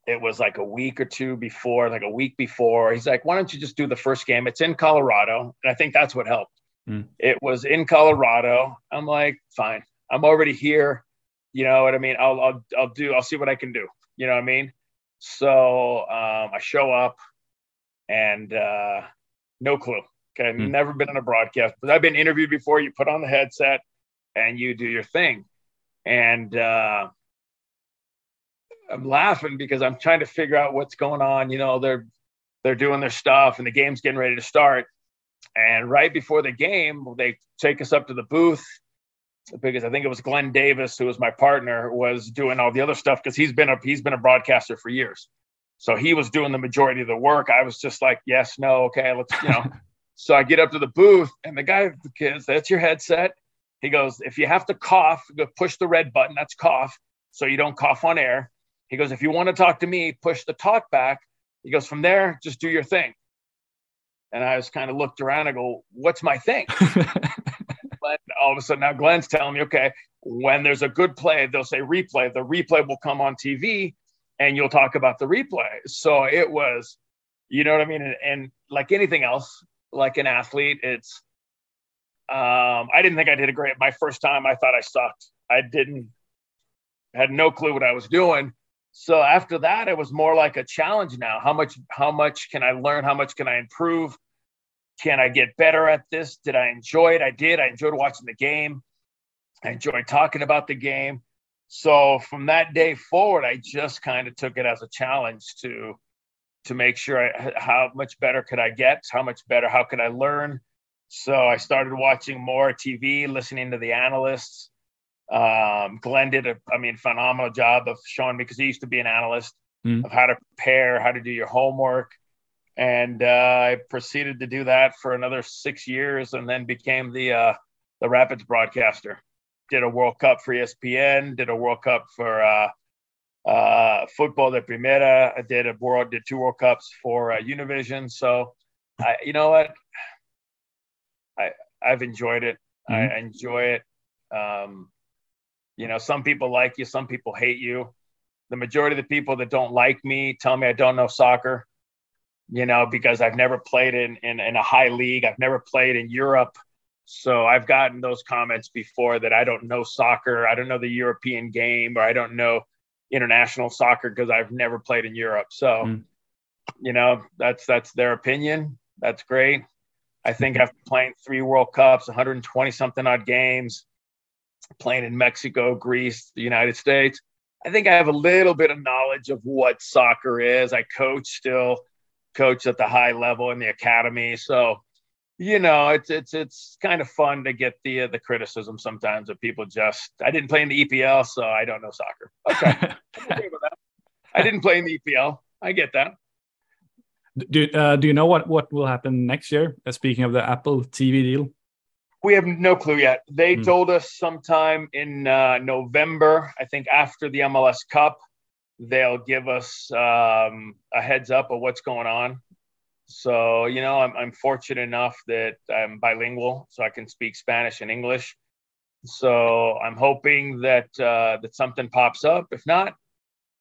it was like a week or two before, like a week before. He's like, "Why don't you just do the first game? It's in Colorado," and I think that's what helped. Mm. It was in Colorado. I'm like, fine. I'm already here. You know what I mean? I'll I'll I'll do. I'll see what I can do. You know what I mean? So um, I show up, and uh, no clue. Okay, Mm. never been on a broadcast, but I've been interviewed before. You put on the headset, and you do your thing, and. Uh, I'm laughing because I'm trying to figure out what's going on. You know, they're they're doing their stuff and the game's getting ready to start. And right before the game, they take us up to the booth because I think it was Glenn Davis, who was my partner, was doing all the other stuff because he's been a he's been a broadcaster for years. So he was doing the majority of the work. I was just like, yes, no, okay, let's, you know. so I get up to the booth and the guy, the kids, that's your headset. He goes, if you have to cough, go push the red button. That's cough. So you don't cough on air. He goes, if you want to talk to me, push the talk back. He goes, from there, just do your thing. And I was kind of looked around. I go, what's my thing? Glenn, all of a sudden, now Glenn's telling me, okay, when there's a good play, they'll say replay. The replay will come on TV and you'll talk about the replay. So it was, you know what I mean? And, and like anything else, like an athlete, it's, um, I didn't think I did a great. My first time, I thought I sucked. I didn't, had no clue what I was doing. So after that, it was more like a challenge now. How much, how much can I learn? How much can I improve? Can I get better at this? Did I enjoy it? I did. I enjoyed watching the game. I enjoyed talking about the game. So from that day forward, I just kind of took it as a challenge to to make sure I, how much better could I get? How much better? How could I learn? So I started watching more TV, listening to the analysts. Um, Glenn did a, I mean, phenomenal job of showing me because he used to be an analyst Mm. of how to prepare, how to do your homework, and uh, I proceeded to do that for another six years, and then became the uh, the Rapids broadcaster. Did a World Cup for ESPN. Did a World Cup for uh, uh, Fútbol de Primera. I did a world, did two World Cups for uh, Univision. So, I, you know what, I I've enjoyed it. Mhm. I enjoy it. Um, you know, some people like you, some people hate you. The majority of the people that don't like me tell me I don't know soccer. You know, because I've never played in in, in a high league. I've never played in Europe. So I've gotten those comments before that I don't know soccer, I don't know the European game, or I don't know international soccer because I've never played in Europe. So, Mm. you know, that's that's their opinion. That's great. I think after playing three World Cups, 120 something odd games, playing in Mexico, Greece, the United States, I think I have a little bit of knowledge of what soccer is. I coach still, coach at the high level in the academy. So, you know, it's it's it's kind of fun to get the uh, the criticism sometimes of people just I didn't play in the EPL, so I don't know soccer. Okay, okay with that. I didn't play in the EPL. I get that. do uh, do you know what what will happen next year? Uh, speaking of the Apple TV deal, We have no clue yet. They Hmm. told us sometime in uh, November, I think after the MLS Cup, they'll give us um, a heads up of what's going on. So, you know, I'm, I'm fortunate enough that I'm bilingual, so I can speak Spanish and English. So I'm hoping that uh, that something pops up. If not,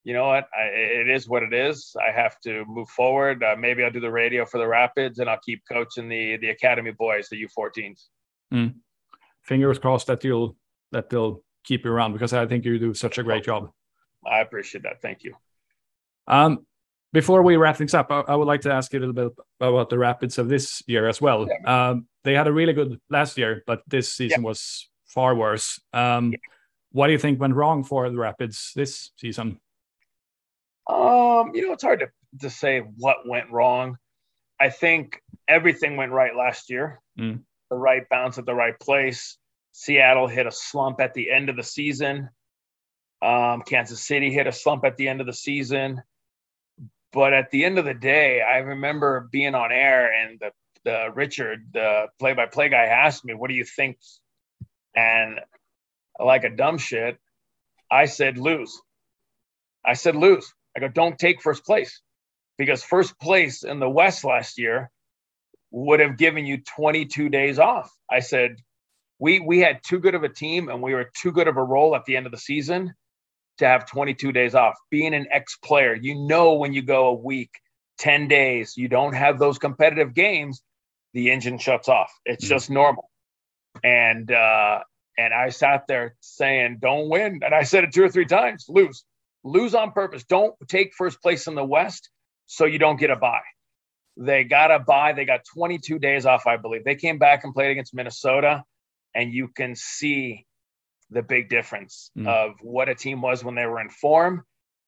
you know what? I, it is what it is. I have to move forward. Uh, maybe I'll do the radio for the Rapids, and I'll keep coaching the the academy boys, the U14s. Fingers crossed that you'll that they'll keep you around because I think you do such a great job. I appreciate that. Thank you. Um, before we wrap things up, I, I would like to ask you a little bit about the Rapids of this year as well. Um, they had a really good last year, but this season was far worse. Um, What do you think went wrong for the Rapids this season? Um, you know, it's hard to, to say what went wrong. I think everything went right last year. Mm. The right bounce at the right place. Seattle hit a slump at the end of the season. Um, Kansas City hit a slump at the end of the season. But at the end of the day, I remember being on air and the, the Richard, the play by play guy, asked me, What do you think? And like a dumb shit, I said, Lose. I said, Lose. I go, don't take first place because first place in the West last year would have given you 22 days off. I said, we we had too good of a team and we were too good of a role at the end of the season to have 22 days off. Being an ex player, you know when you go a week, 10 days, you don't have those competitive games, the engine shuts off. It's mm-hmm. just normal. And uh and I sat there saying, "Don't win," and I said it two or three times: lose, lose on purpose. Don't take first place in the West so you don't get a bye. They got a bye. They got 22 days off, I believe. They came back and played against Minnesota, and you can see the big difference mm. of what a team was when they were in form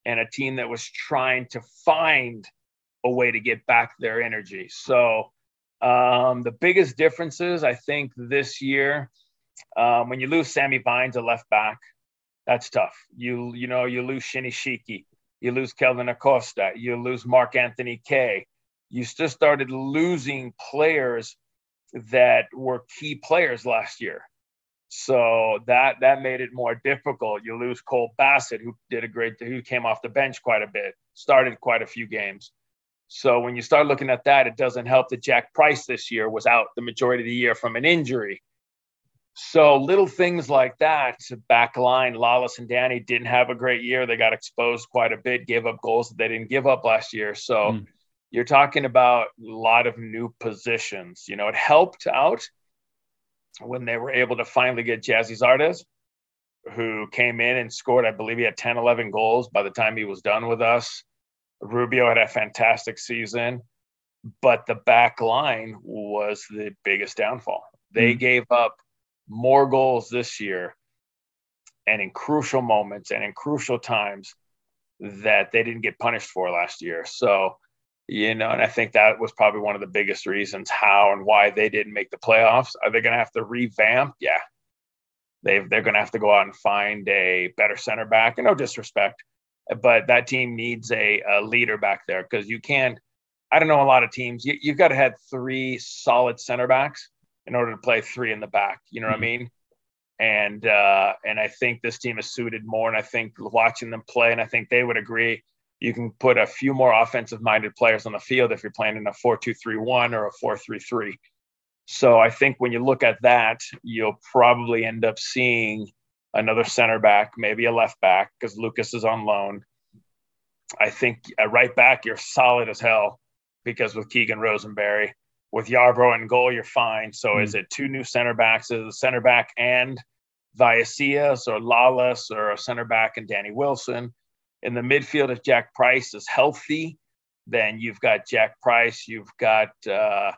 and a team that was trying to find a way to get back their energy. So, um, the biggest differences, I think, this year, um, when you lose Sammy Vines, a left back, that's tough. You you know you lose Shinny Shiki, you lose Kellyn Acosta, you lose Mark Anthony Kaye. You just started losing players that were key players last year. So that that made it more difficult. You lose Cole Bassett, who did a great, who came off the bench quite a bit, started quite a few games. So when you start looking at that, it doesn't help that Jack Price this year was out the majority of the year from an injury. So little things like that, back line, Lalas and Danny didn't have a great year. They got exposed quite a bit, gave up goals that they didn't give up last year. So mm. You're talking about a lot of new positions. You know, it helped out when they were able to finally get Gyasi Zardes, who came in and scored, I believe he had 10, 11 goals by the time he was done with us. Rubio had a fantastic season, but the back line was the biggest downfall. They mm. gave up more goals this year and in crucial moments and in crucial times that they didn't get punished for last year. So, you know, and I think that was probably one of the biggest reasons how and why they didn't make the playoffs. Are they going to have to revamp? Yeah. they they're going to have to go out and find a better center back. And no disrespect, but that team needs a, a leader back there because you can't. I don't know a lot of teams. You, you've got to have three solid center backs in order to play three in the back. You know mm-hmm. what I mm-hmm. mean? And uh, and I think this team is suited more. And I think watching them play, and I think they would agree, you can put a few more offensive minded players on the field if you're playing in a 4-2-3-1 or a 4-3-3. So I think when you look at that, you'll probably end up seeing another center back, maybe a left back, because Lucas is on loan. I think a right back, you're solid as hell because with Keegan Rosenberry, with Yarbrough and goal, you're fine. So mm. is it two new center backs? Is a center back and Vallecillas or Lalas or a center back and Danny Wilson? In the midfield, if Jack Price is healthy, then you've got Jack Price, you've got uh,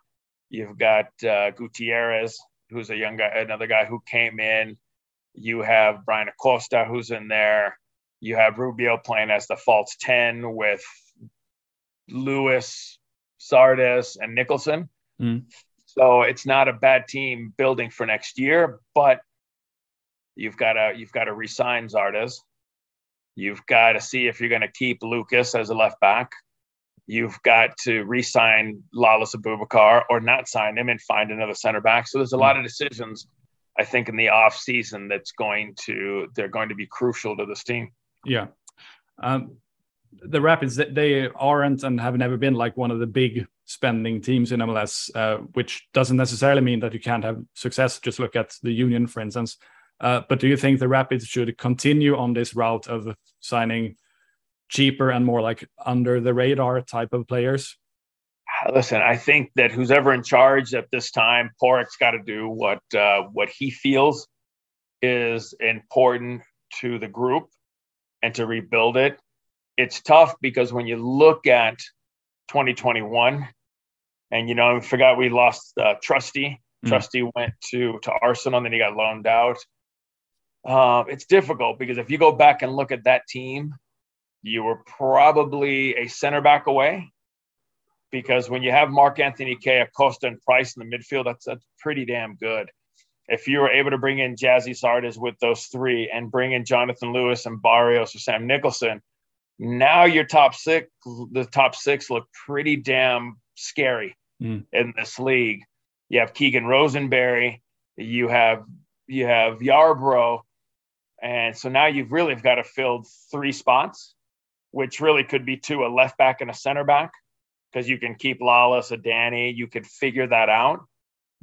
you've got uh, Gutierrez, who's a young guy, another guy who came in. You have Bryan Acosta, who's in there. You have Rubio playing as the false 10 with Lewis, Zardes, and Nicholson. Mm. So it's not a bad team building for next year, but you've got to you've got to resign Zardes. You've got to see if you're going to keep Lucas as a left back. You've got to re-sign Lalas Abubakar or not sign him and find another center back. So there's a lot of decisions, I think, in the off season that's going to they're going to be crucial to this team. Yeah. Um, the Rapids they aren't and have never been like one of the big spending teams in MLS, uh, which doesn't necessarily mean that you can't have success. Just look at the Union, for instance. Uh, but do you think the Rapids should continue on this route of signing cheaper and more like under the radar type of players? Listen, I think that who's ever in charge at this time, Pádraig's got to do what uh, what he feels is important to the group and to rebuild it it's tough because when you look at 2021, and you know, I forgot we lost uh, Trusty. Mm. Trusty went to to Arsenal, and then he got loaned out. Uh, it's difficult because if you go back and look at that team, you were probably a center back away. Because when you have Mark Anthony Kaye, Acosta, and Price in the midfield, that's that's pretty damn good. If you were able to bring in Gyasi Zardes with those three and bring in Jonathan Lewis and Barrios or Sam Nicholson, now your top six, the top six look pretty damn scary mm. in this league. You have Keegan Rosenberry, you have you have Yarbrough, and so now you've really got to fill three spots. which really could be two a left back and a center back because you can keep Lalas, a Danny. You could figure that out.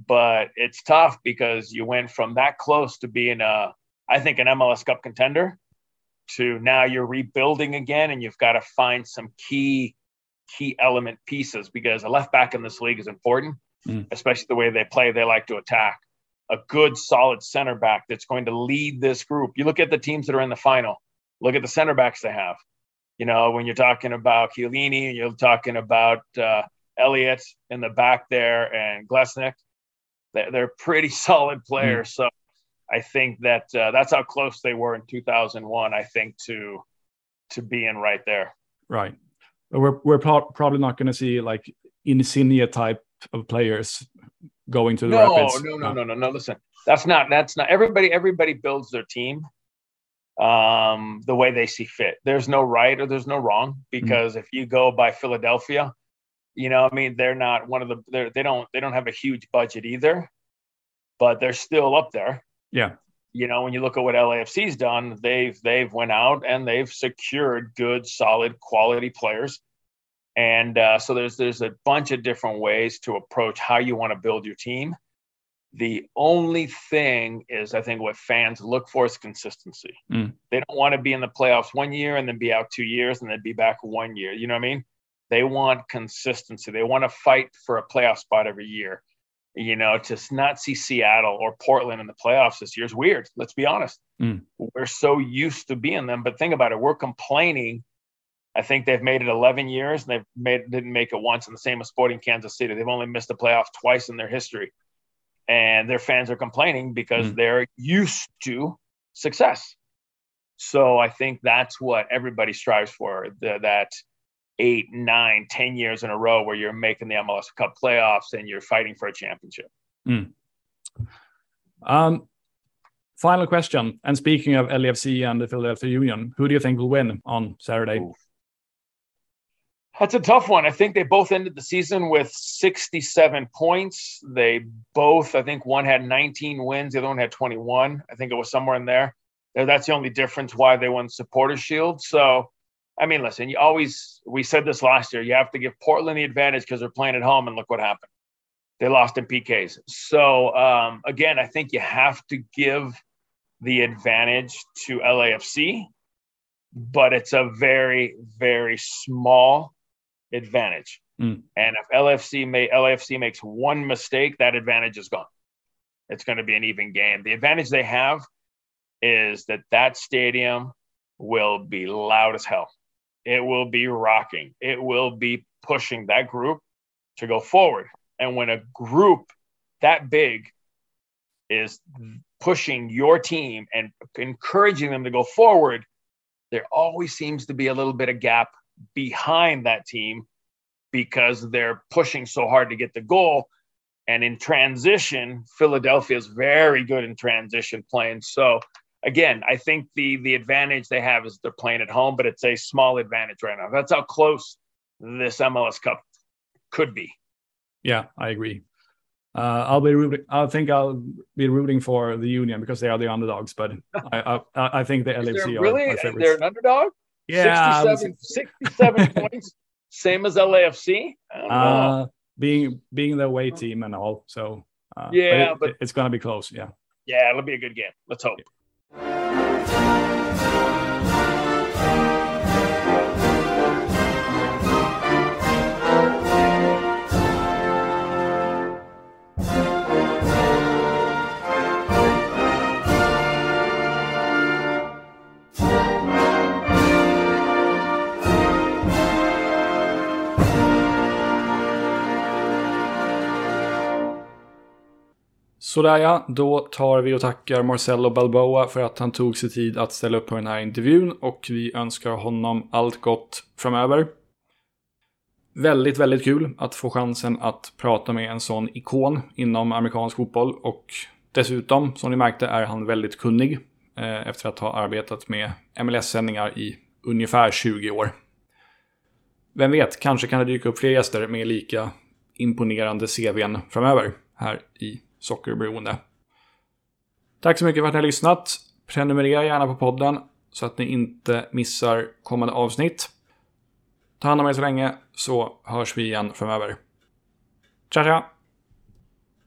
But it's tough because you went from that close to being a, I think, an MLS Cup contender to now you're rebuilding again and you've got to find some key key element pieces because a left back in this league is important, mm. especially the way they play. They like to attack. A good, solid center back that's going to lead this group. You look at the teams that are in the final. Look at the center backs they have. You know, when you're talking about Chiellini, you're talking about uh, Elliott in the back there and Glesnes. They're, they're pretty solid players. Mm. So I think that uh, that's how close they were in 2001. I think to to being right there. Right. We're we're pro- probably not going to see like Insigne type of players going to the no, Rapids. No, no, no, no, no. Listen, that's not that's not everybody. Everybody builds their team um, the way they see fit. There's no right or there's no wrong mm-hmm. because mm if you go by Philadelphia, you know, I mean, they're not one of the they're, they don't they don't have a huge budget either, but they're still up there. Yeah. You know, when you look at what LAFC's done, they've they've went out and they've secured good, solid, quality players. And uh, so there's there's a bunch of different ways to approach how you want to build your team. The only thing is, I think what fans look for is consistency. Mm. They don't want to be in the playoffs one year and then be out two years and then be back one year. You know what I mean? They want consistency. They want to fight for a playoff spot every year you know, to not see Seattle or Portland in the playoffs this year is weird. Let's be honest. Mm. We're so used to being them, but think about it. We're complaining. I think they've made it 11 years and they've made didn't make it once. And the same with Sporting Kansas City. They've only missed the playoffs twice in their history, and their fans are complaining because mm. they're used to success. So I think that's what everybody strives for. The, that eight, nine, ten years in a row where you're making the MLS Cup playoffs and you're fighting for a championship. Mm. Um, final question. And speaking of LAFC and the Philadelphia Union, who do you think will win on Saturday? Ooh. That's a tough one. I think they both ended the season with 67 points. They both, I think one had 19 wins, the other one had 21. I think it was somewhere in there. That's the only difference why they won Supporters Shield. So I mean, listen, you always, we said this last year, you have to give Portland the advantage because they're playing at home, and look what happened. They lost in PKs. So, um, again, I think you have to give the advantage to LAFC, but it's a very, very small advantage. Mm. And if LFC may, LAFC makes one mistake, that advantage is gone. It's going to be an even game. The advantage they have is that that stadium will be loud as hell. It will be rocking. It will be pushing that group to go forward. And when a group that big is pushing your team and encouraging them to go forward, there always seems to be a little bit of gap behind that team because they're pushing so hard to get the goal. And in transition, Philadelphia is very good in transition playing. So again, I think the the advantage they have is they're playing at home, but it's a small advantage right now. That's how close this MLS Cup could be. Yeah, I agree. Uh, I'll be rooting. I think I'll be rooting for the Union because they are the underdogs. But I, I, I think the LAFC really? are really they're an underdog. Yeah, 67, 67 points, same as LAFC. Uh, being being the away team and all, so uh, yeah, but, it, but it's gonna be close. Yeah, yeah, it'll be a good game. Let's hope. Sådär ja, då tar vi och tackar Marcello Balboa för att han tog sig tid att ställa upp på den här intervjun och vi önskar honom allt gott framöver. Väldigt, väldigt kul att få chansen att prata med en sån ikon inom amerikansk fotboll och dessutom, som ni märkte, är han väldigt kunnig eh, efter att ha arbetat med MLS-sändningar i ungefär 20 år. Vem vet, kanske kan det dyka upp fler gäster med lika imponerande CVn framöver här i sockerberoende. Tack så mycket för att ni har lyssnat. Prenumerera gärna på podden så att ni inte missar kommande avsnitt. Ta hand om er så länge så hörs vi igen framöver. Ciao, ciao!